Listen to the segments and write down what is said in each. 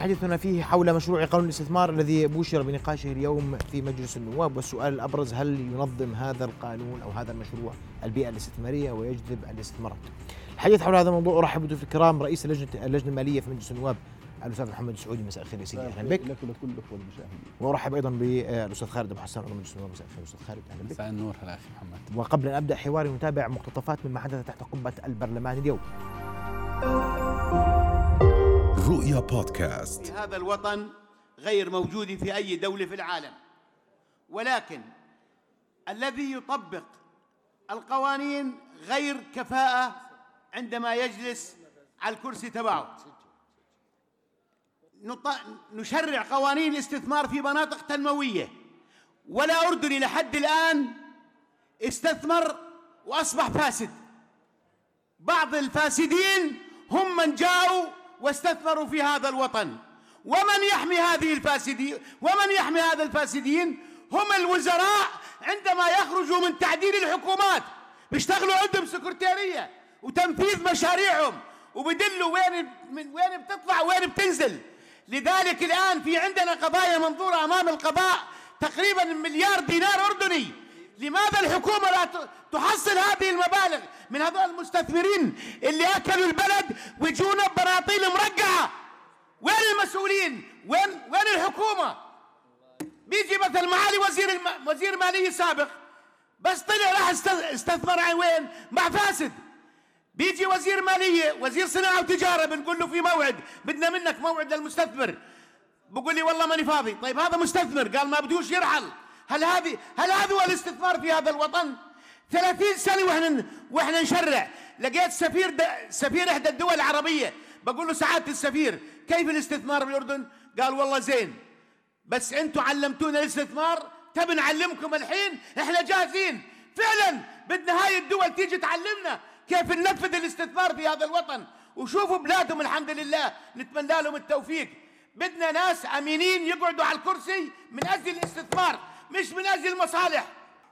حديثنا فيه حول مشروع قانون الاستثمار الذي بوشر بنقاشه اليوم في مجلس النواب والسؤال الأبرز هل ينظم هذا القانون أو هذا المشروع البيئة الاستثمارية ويجذب الاستثمارات؟ الحديث حول هذا الموضوع أرحب بضيوف الكرام رئيس لجنه اللجنة المالية في مجلس النواب الأستاذ محمد السعودي مساء الخير يا سيدي. أهلا بك. لك ولكل الاخوه المشاهدين وأرحب أيضا بالأستاذ خالد أبو حسان عضو مجلس النواب مساء الخير. أستاذ خالد أهلا بك. مساء النور. هلا أخي محمد. وقبل أن أبدأ حواري نتابع مقتطفات مما حدث تحت قبة البرلمان اليوم. رؤيا بودكاست. في هذا الوطن غير موجود في أي دولة في العالم. ولكن الذي يطبق القوانين غير كفاءة عندما يجلس على الكرسي تبعه. نشرع قوانين الاستثمار في مناطق تنموية. ولا أردني لحد الآن استثمر وأصبح فاسد. بعض الفاسدين هم من جاءوا واستثمروا في هذا الوطن. ومن يحمي هذه الفاسدين ومن يحمي هذا الفاسدين هم الوزراء عندما يخرجوا من تعديل الحكومات. بيشتغلوا عندهم سكرتيرية وتنفيذ مشاريعهم وبدلوا وين من وين بتطلع وين بتنزل. لذلك الآن في عندنا قضايا منظورة أمام القضاء تقريبا مليار دينار أردني. لماذا الحكومة لا تحصل هذه المبالغ من هذول المستثمرين اللي أكلوا البلد ويجونا ببناطيل مرقعة؟ وين المسؤولين؟ وين وين الحكومة؟ بيجي مثل معالي وزير الم... وزير مالية سابق بس طلع راح است- استثمر وين؟ مع فاسد. بيجي وزير مالية وزير صناعة وتجارة بنقول له في موعد بدنا منك موعد للمستثمر. بقول لي والله ماني فاضي. طيب هذا مستثمر قال ما بدوش يرحل. هل هذه هل هذا هو الاستثمار في هذا الوطن؟ 30 سنة وإحنا وإحنا نشرع. لقيت سفير. سفير إحدى الدول العربية. بقول له سعادة السفير كيف الاستثمار بالأردن قال والله زين. بس أنتم علمتونا الاستثمار تبي نعلمكم الحين؟ إحنا جاهزين. فعلا بدنا هاي الدول تيجي تعلمنا كيف ننفذ الاستثمار في هذا الوطن. وشوفوا بلادهم الحمد لله. نتمنى لهم التوفيق. بدنا ناس امينين يقعدوا على الكرسي من أجل الاستثمار. مش من أجل المصالح.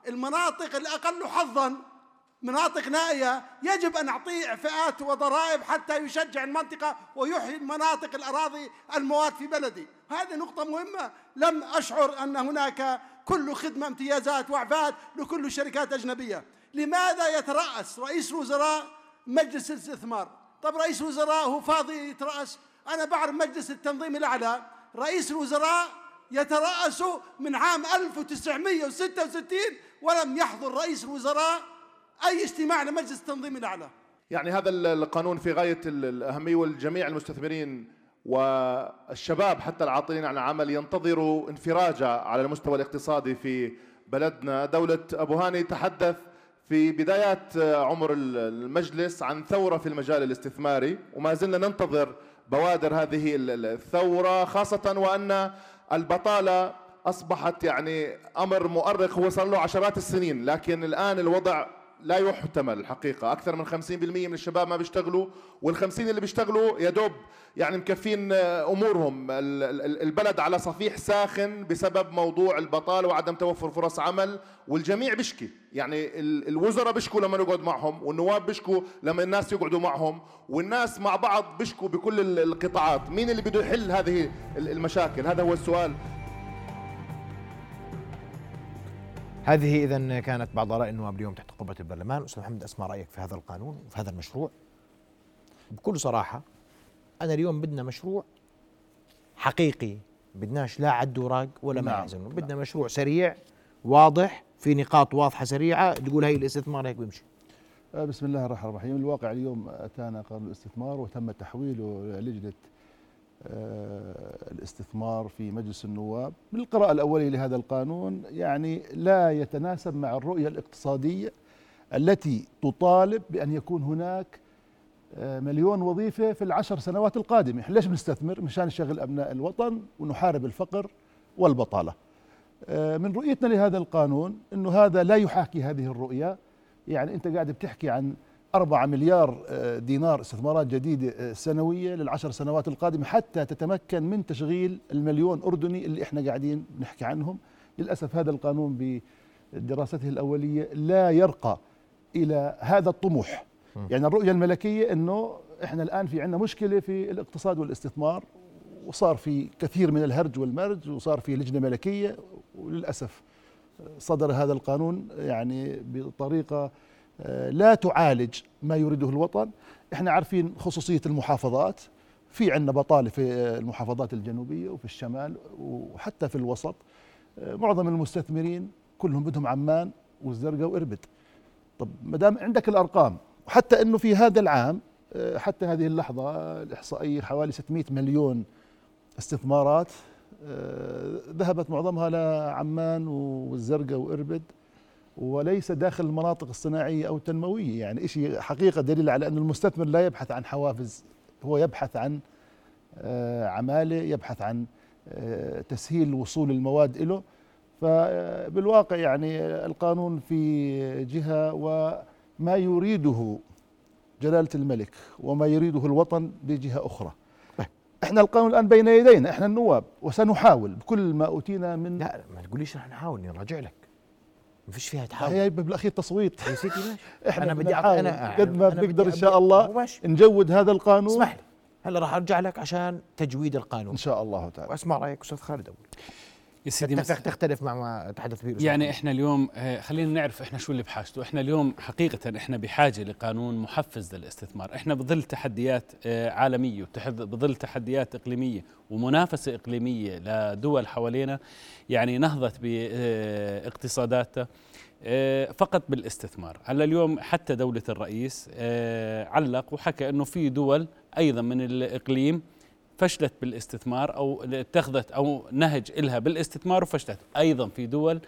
المناطق الأقل حظا مناطق نائية يجب أن نعطيه إعفاءات وضرائب حتى يشجع المنطقة ويحيي المناطق الأراضي المواد في بلدي. هذه نقطة مهمة. لم أشعر أن هناك كل خدمة امتيازات وإعفاءات لكل الشركات الأجنبية لماذا يترأس رئيس الوزراء مجلس الاستثمار؟ طب رئيس الوزراء هو فاضي يترأس؟ أنا بعرف مجلس التنظيم الأعلى. رئيس الوزراء يترأس من عام 1966 ولم يحضر رئيس الوزراء أي اجتماع لمجلس التنظيم الأعلى. يعني هذا ال- القانون في غاية ال- الأهمية والجميع المستثمرين والشباب حتى العاطلين عن العمل ينتظروا انفراجة على المستوى الاقتصادي في بلدنا. دولة أبو هاني تحدث في بدايات عمر ال- المجلس عن ثورة في المجال الاستثماري وما زلنا ننتظر بوادر هذه ال- ال- الثورة خاصة وأن البطالة أصبحت يعني أمر مؤرق صار له عشرات السنين لكن الآن الوضع لا يحتمل حقيقة. أكثر من 50% من الشباب ما بيشتغلوا وال50 اللي بيشتغلوا يا دوب يعني مكفين آه، أمورهم. ال- ال- البلد على صفيح ساخن بسبب موضوع البطالة وعدم توفر فرص عمل والجميع بيشكي. يعني ال- الوزراء بيشكوا لما نقعد معهم والنواب بيشكوا لما الناس يقعدوا معهم والناس مع بعض بيشكوا بكل ال- القطاعات. مين اللي بده يحل هذه ال- المشاكل؟ هذا هو السؤال. هذه اذا كانت بعض آراء النواب اليوم تحت قبة البرلمان. أستاذ محمد أسمع رأيك في هذا القانون وفي هذا المشروع. بكل صراحة أنا اليوم بدنا مشروع حقيقي. بدناش لا عد وراق ولا ما نعم. يحزنون بدنا مشروع سريع واضح في نقاط واضحة سريعة. تقول هي الاستثمار هيك بيمشي. آه، بسم الله الرحمن الرحيم. الواقع اليوم أتانا قانون الاستثمار وتم تحويله لجنة الاستثمار في مجلس النواب. من القراءة الأولية لهذا القانون يعني لا يتناسب مع الرؤية الاقتصادية التي تطالب بأن يكون هناك آه، مليون وظيفة في العشر سنوات القادمة. ليش بنستثمر؟ مشان نشغل أبناء الوطن ونحارب الفقر والبطالة. آه، من رؤيتنا لهذا القانون أنه هذا لا يحاكي هذه الرؤية. يعني أنت قاعد بتحكي عن أربعة مليار آه، دينار استثمارات جديدة آه، سنوية للعشر سنوات القادمة حتى تتمكن من تشغيل المليون أردني اللي إحنا قاعدين نحكي عنهم. للأسف هذا القانون بدراسته الأولية لا يرقى إلى هذا الطموح. يعني الرؤية الملكية أنه إحنا الآن في عندنا مشكلة في الاقتصاد والاستثمار وصار في كثير من الهرج والمرج وصار في لجنة ملكية وللأسف صدر هذا القانون يعني بطريقة آه، لا تعالج ما يريده الوطن. إحنا عارفين خصوصية المحافظات. في عندنا بطالة في المحافظات الجنوبية وفي الشمال وحتى في الوسط. معظم المستثمرين كلهم بدهم عمان والزرقاء وإربد. طب ما دام عندك الأرقام وحتى إنه في هذا العام حتى هذه اللحظة الإحصائية حوالي 600 مليون استثمارات ذهبت معظمها لعمان والزرقاء وإربد. وليس داخل المناطق الصناعية أو التنموية. يعني شيء حقيقة دليل على أن المستثمر لا يبحث عن حوافز هو يبحث عن آه، عمالة يبحث عن تسهيل وصول المواد له فبالواقع يعني القانون في جهة وما يريده جلالة الملك وما يريده الوطن بجهة أخرى. طيب. إحنا القانون الآن بين يدينا إحنا النواب وسنحاول بكل ما أوتينا من لا ما تقوليش رح نحاول نراجع لك. ما فيش فيها تحاول هي بالأخير تصويت. يا سيدي ماشي. إحنا أنا بدي بنحاول أنا- قد ما بنقدر إن شاء الله ماشي. نجود هذا القانون. اسمح لي. هلا راح أرجع لك عشان تجويد القانون. إن شاء الله تعالى. وأسمع رأيك أستاذ خالد اول يا سيدي تختلف مع ما تحدث به يعني. إحنا اليوم آه، خلينا نعرف إحنا شو اللي بحاجته. إحنا اليوم حقيقة إحنا بحاجة لقانون محفز للاستثمار. إحنا بظل تحديات آه، عالمية بظل تحديات إقليمية ومنافسة إقليمية لدول حوالينا. يعني نهضت باقتصاداتها آه، فقط بالاستثمار. هلا اليوم حتى دولة الرئيس علق وحكى إنه في دول أيضا من الإقليم فشلت بالاستثمار أو اتخذت أو نهج إلها بالاستثمار وفشلت. أيضا في دول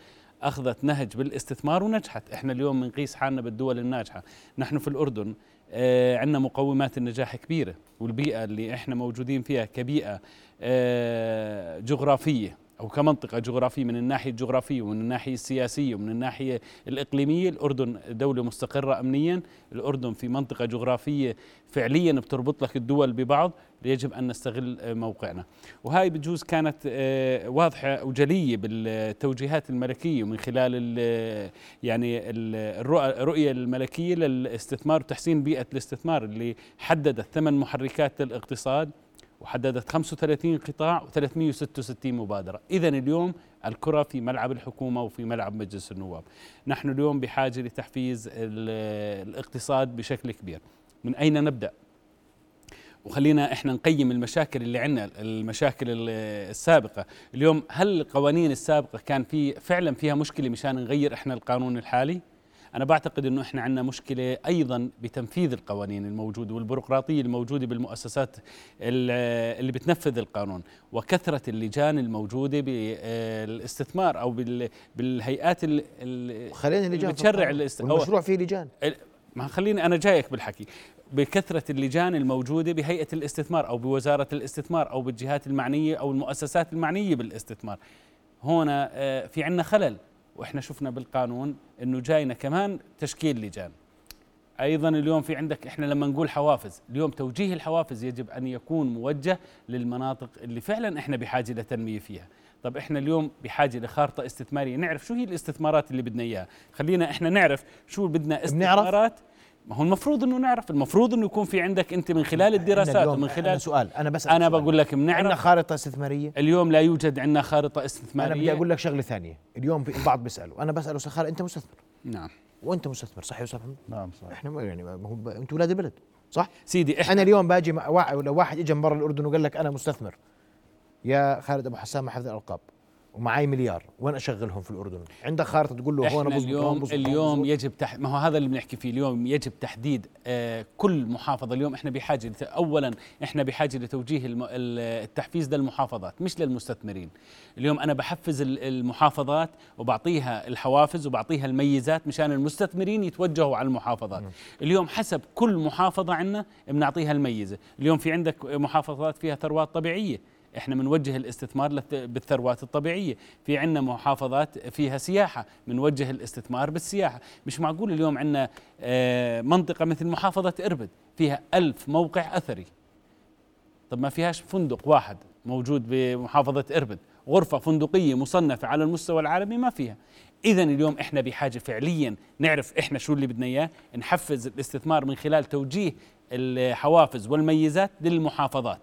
أخذت نهج بالاستثمار ونجحت. إحنا اليوم بنقيس حالنا بالدول الناجحة. نحن في الأردن آه عندنا مقومات النجاح كبيرة والبيئة اللي إحنا موجودين فيها كبيئة آه جغرافية أو كمنطقة جغرافية من الناحية الجغرافية ومن الناحية السياسية ومن الناحية الإقليمية الأردن دولة مستقرة امنيا الأردن في منطقة جغرافية فعليا بتربط لك الدول ببعض يجب أن نستغل آه، موقعنا. وهاي بجوز كانت آه، واضحة وجلية بالتوجيهات الملكية ومن خلال ال يعني ال- الرؤى- الرؤية الملكية للاستثمار وتحسين بيئة الاستثمار اللي حددت ثمان محركات للاقتصاد وحددت 35 قطاع و366 مبادرة. إذا اليوم الكرة في ملعب الحكومة وفي ملعب مجلس النواب. نحن اليوم بحاجة لتحفيز ال- الاقتصاد بشكل كبير. من أين نبدأ؟ وخلينا إحنا نقيم المشاكل اللي عندنا المشاكل ال- السابقة. اليوم هل القوانين السابقة كان في فعلا فيها مشكلة مشان نغير إحنا القانون الحالي؟ أنا بعتقد إنه إحنا عندنا مشكلة أيضا بتنفيذ القوانين الموجودة والبيروقراطية الموجودة بالمؤسسات ال- اللي بتنفذ القانون وكثرة اللجان الموجودة بالاستثمار بال- بالهيئات ال- ال- خلينا اللي لجان في بتشرع القانون. الاست- أو- والمشروع فيه لجان. ما خليني أنا جايك بالحكي. بكثرة اللجان الموجودة بهيئة الاستثمار أو بوزارة الاستثمار أو بالجهات المعنية أو المؤسسات المعنية بالاستثمار. هنا آه، في عندنا خلل. وإحنا شفنا بالقانون إنه جاينا كمان تشكيل لجان. أيضا اليوم في عندك إحنا لما نقول حوافز اليوم توجيه الحوافز يجب أن يكون موجه للمناطق اللي فعلا إحنا بحاجة لتنميه فيها. طب إحنا اليوم بحاجة لخارطه استثمارية. نعرف شو هي الاستثمارات اللي بدنا إياها. خلينا إحنا نعرف شو بدنا بنعرف؟ ما هو المفروض إنه نعرف المفروض إنه يكون في عندك أنت من خلال الدراسات اليوم- ومن أنا خلال سؤال أنا بسال أنا. بقول لك عندنا بنعرف خارطة استثمارية؟ اليوم لا يوجد عندنا خارطة أنا بدي استثماريه أقول لك شغلة ثانية اليوم في البعض بيسألوا أنا بساله خالد أنت مستثمر؟ نعم. وأنت مستثمر صح يا أستاذ نعم صحيح. إحنا يعني ما هو أنتم أولاد البلد صح؟ سيدي إحنا أنا اليوم باجي مع لو واحد اجى من برا الأردن وقال لك أنا مستثمر يا خالد أبو حسان مع حفظ الألقاب. ومعي مليار وين أشغلهم في الأردن؟ عندك خارطة تقول له هون بزبط اليوم بزبط اليوم بزبط. يجب تح... ما هو هذا اللي بنحكي فيه اليوم يجب تحديد آه كل محافظة. اليوم إحنا بحاجة لت... اولا إحنا بحاجة لتوجيه الم... ال- التحفيز للمحافظات مش للمستثمرين. اليوم أنا بحفز ال- المحافظات وبعطيها الحوافز وبعطيها الميزات مشان المستثمرين يتوجهوا على المحافظات. اليوم حسب كل محافظة عندنا بنعطيها الميزة. اليوم في عندك محافظات فيها ثروات طبيعية. إحنا بنوجه الاستثمار بالثروات الطبيعية. في عندنا محافظات فيها سياحة بنوجه الاستثمار بالسياحة. مش معقول اليوم عندنا آه، منطقة مثل محافظة إربد فيها ألف موقع أثري. طب ما فيهاش فندق واحد موجود بمحافظة إربد. غرفة فندقية مصنفة على المستوى العالمي ما فيها. اذا اليوم إحنا بحاجة فعليا نعرف إحنا شو اللي بدنا إياه نحفز الاستثمار من خلال توجيه الحوافز والميزات للمحافظات.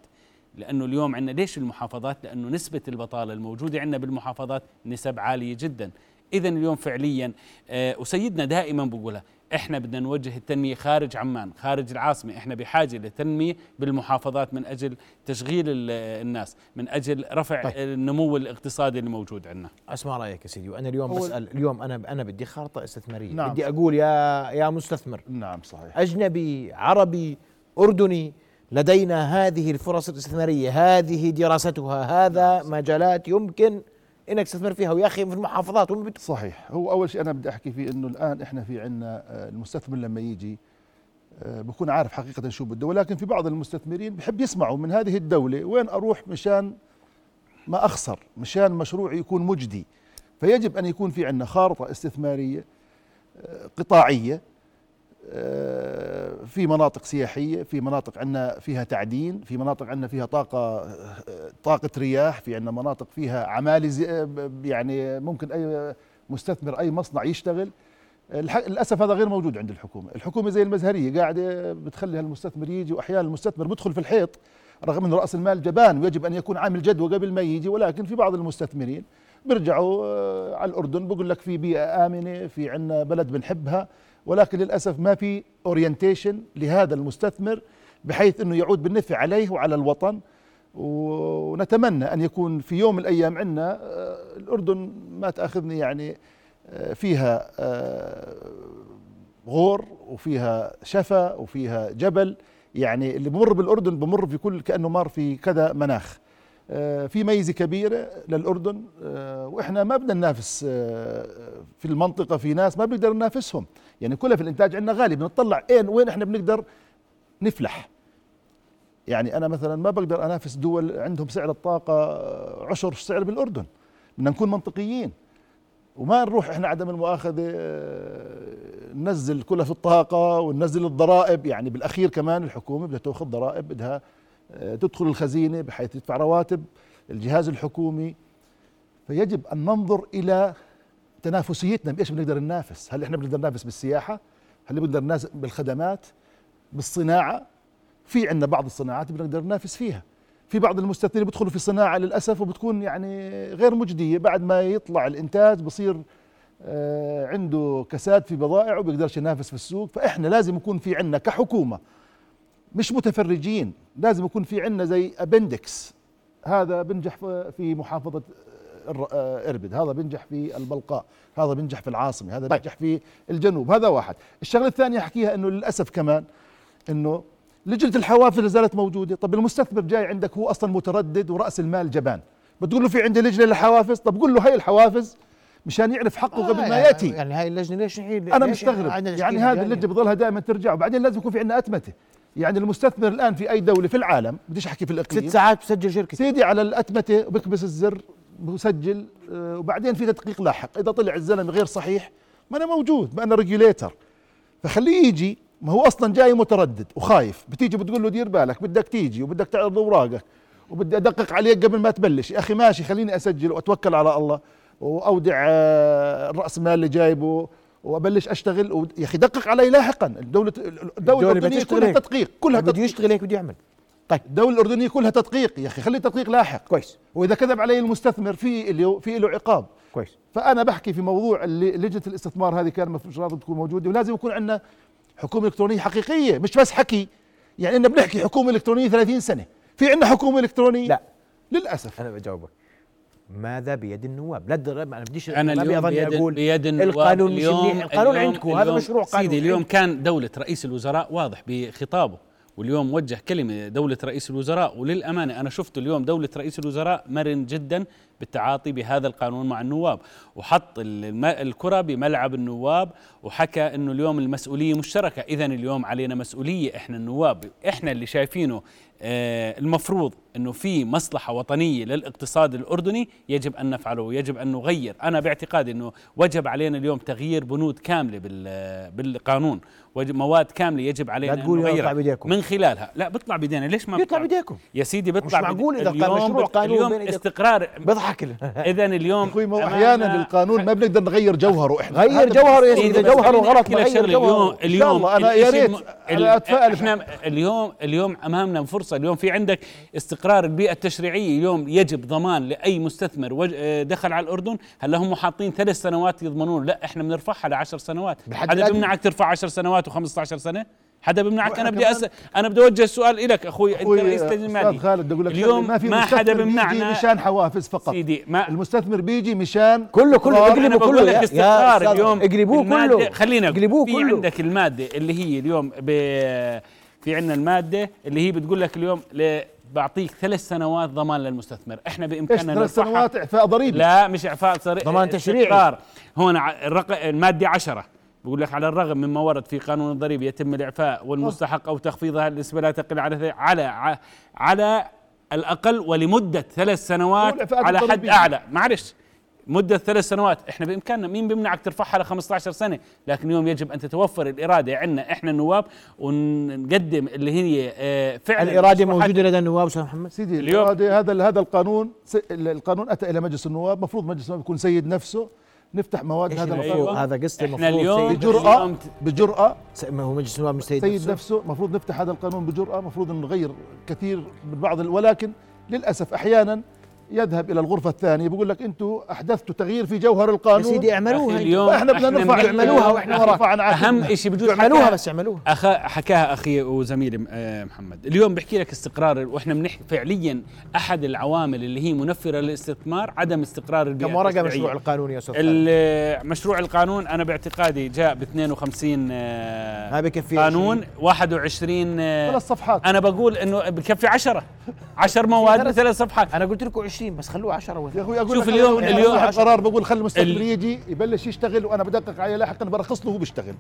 لأنه اليوم عندنا ليش المحافظات؟ لأنه نسبة البطالة الموجودة عندنا بالمحافظات نسب عالية جدا. اذا اليوم فعليا آه وسيدنا دائما بقولها إحنا بدنا نوجه التنمية خارج عمان خارج العاصمة إحنا بحاجة لتنميه بالمحافظات من أجل تشغيل الناس من أجل رفع طيب. النمو الاقتصادي اللي موجود عندنا. أسمع رأيك يا سيدي وأنا اليوم بسال اليوم أنا أنا بدي خارطة استثمارية. نعم. بدي أقول يا يا مستثمر. نعم صحيح. أجنبي عربي أردني لدينا هذه الفرص الاستثمارية هذه دراستها هذا مجالات يمكن إنك تستثمر فيها. ويا أخي في المحافظات هم صحيح. هو أول شيء أنا بدي أحكي فيه إنه الآن إحنا في عندنا آه، المستثمر لما يجي آه، بكون عارف حقيقة شو بده. ولكن في بعض المستثمرين بحب يسمعوا من هذه الدولة وين أروح مشان ما أخسر مشان مشروعي يكون مجدي. فيجب أن يكون في عندنا خارطة استثمارية آه، قطاعية في مناطق سياحية في مناطق عندنا فيها تعدين في مناطق عندنا فيها طاقة طاقة رياح في عندنا مناطق فيها عمالة يعني ممكن أي مستثمر أي مصنع يشتغل. للأسف هذا غير موجود عند الحكومة، الحكومة زي المزهرية قاعدة بتخلي هالمستثمر يجي وأحيانا المستثمر بدخل في الحيط رغم إنه رأس المال جبان ويجب أن يكون عامل جدوى قبل ما يجي ولكن في بعض المستثمرين بيرجعوا آه، على الأردن بقول لك في بيئة آمنة في عندنا بلد بنحبها. ولكن للأسف ما في اورينتيشن لهذا المستثمر بحيث إنه يعود بالنفع عليه وعلى الوطن. ونتمنى أن يكون في يوم من الأيام عندنا آه، الأردن ما تأخذني يعني آه، فيها آه، غور وفيها شفا وفيها جبل. يعني اللي بمر بالأردن بمر في كل كأنه مر في كذا مناخ. في ميزة كبيرة للأردن وإحنا ما بدنا ننافس في المنطقة في ناس ما بنقدر ننافسهم. يعني كلها في الإنتاج عندنا غالي بنطلع اين وين إحنا بنقدر نفلح. يعني أنا مثلا ما بقدر أنافس دول عندهم سعر الطاقة عشر سعر بالأردن. بدنا نكون منطقيين. وما نروح إحنا عدم المؤاخذة ننزل كلها في الطاقة وننزل الضرائب. يعني بالأخير كمان الحكومة بدها تأخذ ضرائب بدها آه، تدخل الخزينة بحيث تدفع رواتب الجهاز الحكومي. فيجب أن ننظر إلى تنافسيتنا بإيش بنقدر ننافس؟ هل إحنا بنقدر ننافس بالسياحة؟ هل بنقدر ننافس بالخدمات؟ بالصناعة؟ في عندنا بعض الصناعات بنقدر ننافس فيها. في بعض المستثمرين بيدخلوا في صناعة للأسف وبتكون يعني غير مجدية. بعد ما يطلع الإنتاج بصير آه، عنده كساد في بضائع وبيقدرش ينافس في السوق. فإحنا لازم يكون في عندنا كحكومة مش متفرجين لازم يكون في عندنا زي أبندكس. هذا بنجح في محافظة إربد. هذا بنجح في البلقاء هذا بنجح في العاصمة هذا طيب. بنجح في الجنوب. هذا واحد. الشغلة الثانية أحكيها إنه للأسف كمان إنه لجنة الحوافز لا زالت موجودة. طب المستثمر جاي عندك هو أصلا متردد ورأس المال جبان. بتقول له في عندي لجنة للحوافز؟ طب قول له هي الحوافز مشان يعرف حقه آه قبل ما يأتي. يعني هاي اللجنة ليش أنا مستغرب. يعني هذه اللجنة بضلها دائما ترجع. وبعدين لازم يكون في عندنا أتمتة. يعني المستثمر الآن في أي دولة في العالم بديش أحكي في الإقليم. ست ساعات بسجل شركة. سيدي على الأتمتة وبكبس الزر. بسجل آه، وبعدين في تدقيق لاحق. إذا طلع الزلمه غير صحيح ما أنا موجود ما أنا regulator فخليه يجي ما هو أصلا جاي متردد وخايف. بتيجي بتقول له دير بالك بدك تيجي وبدك تعرض أوراقك وبدي أدقق عليك قبل ما تبلش. يا أخي ماشي خليني أسجل وأتوكل على الله وأودع آه، الراس مال اللي جايبه وأبلش أشتغل. و... يا أخي دقق علي لاحقا. الدولة الدولة الاردنيه كلها تدقيق كلها بده يشتغل هيك بده يعمل. طيب. الدولة الأردنية كلها تدقيق يا أخي خلي التدقيق لاحق. كويس. وإذا كذب علي المستثمر في له في له عقاب. كويس. فأنا بحكي في موضوع اللي لجنة الاستثمار هذه كان المفروض تكون موجودة ولازم يكون عندنا حكومة إلكترونية حقيقية مش بس حكي. يعني إننا بنحكي حكومة إلكترونية 30 سنة. في عندنا حكومة إلكترونية؟ لا. للأسف. أنا بجاوبك. ماذا بيد النواب؟ لا أنا بديش أنا اليوم بيد, أقول بيد النواب القانون اليوم القانون اليوم عندكم هذا مشروع قانون. سيدي اليوم كان دولة رئيس الوزراء واضح بخطابه. واليوم وجه كلمة دولة رئيس الوزراء وللأمانة أنا شفت اليوم دولة رئيس الوزراء مرن جدا بالتعاطي بهذا القانون مع النواب وحط الكرة بملعب النواب وحكى أنه اليوم المسؤولية مشتركة. إذا اليوم علينا مسؤولية إحنا النواب إحنا اللي شايفينه آه المفروض إنه في مصلحة وطنية للاقتصاد الأردني يجب أن نفعله ويجب أن نغير. أنا باعتقادي إنه وجب علينا اليوم تغيير بنود كاملة بالقانون. مواد كاملة يجب علينا أن نغيرها. من خلالها. لا بيطلع بيدينا. ليش ما بيطلع؟ بيديكم. يا سيدي بيطلع مش معقول إذا كان مشروع قانون اليوم استقرار بيضحك اذا اليوم أخوي أحيانا القانون ما بنقدر نغير جوهره. إحنا غير جوهره يا سيدي إذا جوهره غلط اليوم اليوم أنا يا ريت. إحنا اليوم اليوم أمامنا فرصة. اليوم في عندك استقرار البيئة التشريعية. اليوم يجب ضمان لأي مستثمر. دخل على الأردن. هلا هم حاطين ثلاث سنوات يضمنون؟ لا إحنا بنرفعها لعشر سنوات. بالحد حدا الأدنى. بيمنعك ترفع 10 سنوات و15 سنة. حدا بيمنعك؟ أنا بدي كمان- أس... أنا بدي أوجه السؤال لك أخوي. أنت أخوي رئيس أستاذ اللجنه الماليه خالد أقول لك اليوم ما في ما حدا بيجي بيمنعنا. مشان حوافز فقط. سيدي ما المستثمر بيجي مشان كله كله اقلبوا بقول كله. لك يا أستاذ، اليوم اقلبوه كله. خلينا اقلبوه في كله. عندك المادة اللي هي اليوم ب في عندنا المادة اللي هي بتقول لك اليوم ل- بعطيك ثلاث سنوات ضمان للمستثمر. إحنا بإمكاننا ثلاث سنوات؟ إعفاء ضريبي. لا مش إعفاء صريح ضمان تشريعي. استقرار. هون الرقم المادة 10 بقول لك على الرغم مما ورد في قانون الضريبة يتم الإعفاء والمستحق أو تخفيضها النسبة لا تقل على على على الأقل ولمدة ثلاث سنوات على حد. أعلى. معلش مدة ثلاث سنوات. إحنا بإمكاننا مين بيمنعك ترفعها ل 15 سنة؟ لكن اليوم يجب أن تتوفر الإرادة. عندنا إحنا النواب ونقدم اللي هي آه، فعلا الإرادة مشروحات- موجودة لدى النواب أستاذ محمد؟ سيدي اليوم- الإرادة هذا هذا القانون القانون أتى إلى مجلس النواب. المفروض مجلس النواب يكون سيد نفسه. نفتح مواد هذا المفروض؟ هذا قصة إحنا المفروض اليوم- بجرأة بجرأة ما هو مجلس النواب مش سيد, سيد نفسه. المفروض نفتح هذا القانون بجرأة المفروض نغير كثير من بعض ولكن للأسف أحيانا يذهب إلى الغرفة الثانية بيقول لك أنتم أحدثتوا تغيير في جوهر يا القانون سيدي اعملوها. اليوم فإحنا بدنا نرفع اعملوها. نرفع عن أهم. شيء بجوز اعملوها بس اعملوها أخا حكاها أخي وزميلي آه، محمد اليوم بحكي لك استقرار وإحنا بنحكي فعليا أحد العوامل اللي هي منفرة للاستثمار عدم استقرار البيئة كم ورقة. مشروع القانون يا أستاذ مشروع القانون أنا باعتقادي جاء ب 52 آه، ما بكفي قانون 20. 21 آه، ثلاث صفحات أنا بقول إنه بكفي 10 10 مواد ثلاث- بثلاث صفحات أنا قلت لكم 20 بس خلوه 10 يا ولا أخوي أقول شوف لك اليوم- اليوم- صاحب قرار بقول خلي المستثمر ال- يجي يبلش يشتغل وأنا بدقق عليه لاحقا برخص له وهو بيشتغل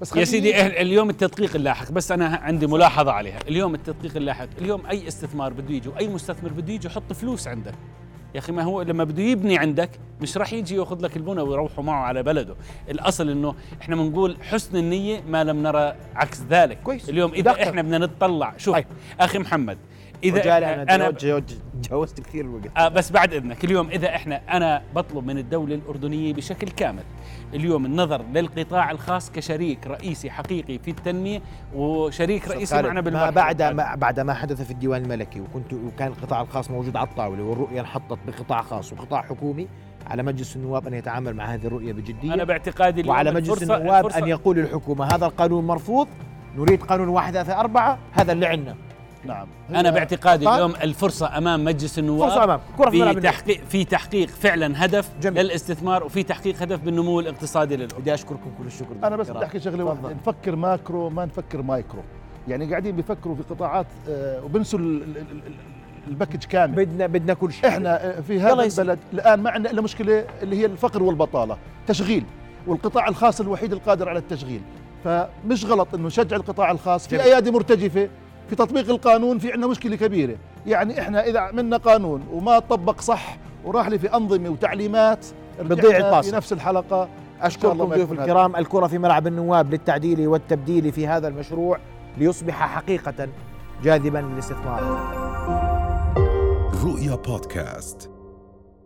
بس يا سيدي يجي. إح- اليوم التدقيق اللاحق بس أنا عندي ملاحظة عليها اليوم التدقيق اللاحق اليوم أي استثمار بده يجي واي مستثمر بده يجي يحط فلوس عندك يا أخي ما هو لما بده يبني عندك مش راح يجي يأخذ لك البنى ويروحوا معه على بلده الأصل إنه إحنا بنقول حسن النية ما لم نرى عكس ذلك كويس. اليوم إذا دقق. إحنا بدنا نتطلع شوف طيب. أخي محمد إذا أنا, تجاوزت كثير الوقت آه بس بعد إذنك اليوم إذا إحنا أنا بطلب من الدولة الأردنية بشكل كامل اليوم النظر للقطاع الخاص كشريك رئيسي حقيقي في التنمية وشريك رئيسي معنا ما بالمرحله بعد القادمة. ما بعد ما حدث في الديوان الملكي وكنت وكان القطاع الخاص موجود على الطاولة والرؤية انحطت بقطاع خاص وقطاع حكومي على مجلس النواب أن يتعامل مع هذه الرؤية بجدية أنا باعتقادي وعلى مجلس الفرصة- النواب الفرصة- ان يقول للحكومه هذا القانون مرفوض نريد قانون واحد ثلاثة أربعة هذا اللي عندنا نعم أنا باعتقادي طيب. اليوم الفرصة أمام مجلس النواب فرصة أمام كرة في. تحقيق في تحقيق فعلا هدف جميل. للاستثمار وفي تحقيق هدف بالنمو الاقتصادي للأردن بدي أشكركم كل الشكر أنا بس بدي أحكي شغلة. واحدة نفكر macro ما نفكر مايكرو يعني قاعدين بيفكروا في قطاعات آه، وبنسوا ال- ال- ال- ال- ال package كامل بدنا بدنا كل شيء إحنا آه، في هذا. البلد الآن ما عندنا إلا مشكلة اللي هي الفقر والبطالة تشغيل والقطاع الخاص الوحيد القادر على التشغيل فمش غلط إنه نشجع القطاع الخاص في. أيادي مرتجفة في تطبيق القانون في عندنا مشكلة كبيرة. يعني إحنا إذا عملنا قانون وما طبق صح وراح لي في أنظمة وتعليمات بتضيع الباص. في نفس الحلقة. أشكركم ضيوف. الكرام. الكرة في ملعب النواب للتعديل والتبديل في هذا المشروع ليصبح حقيقة جاذبا للاستثمار. رؤيا بودكاست.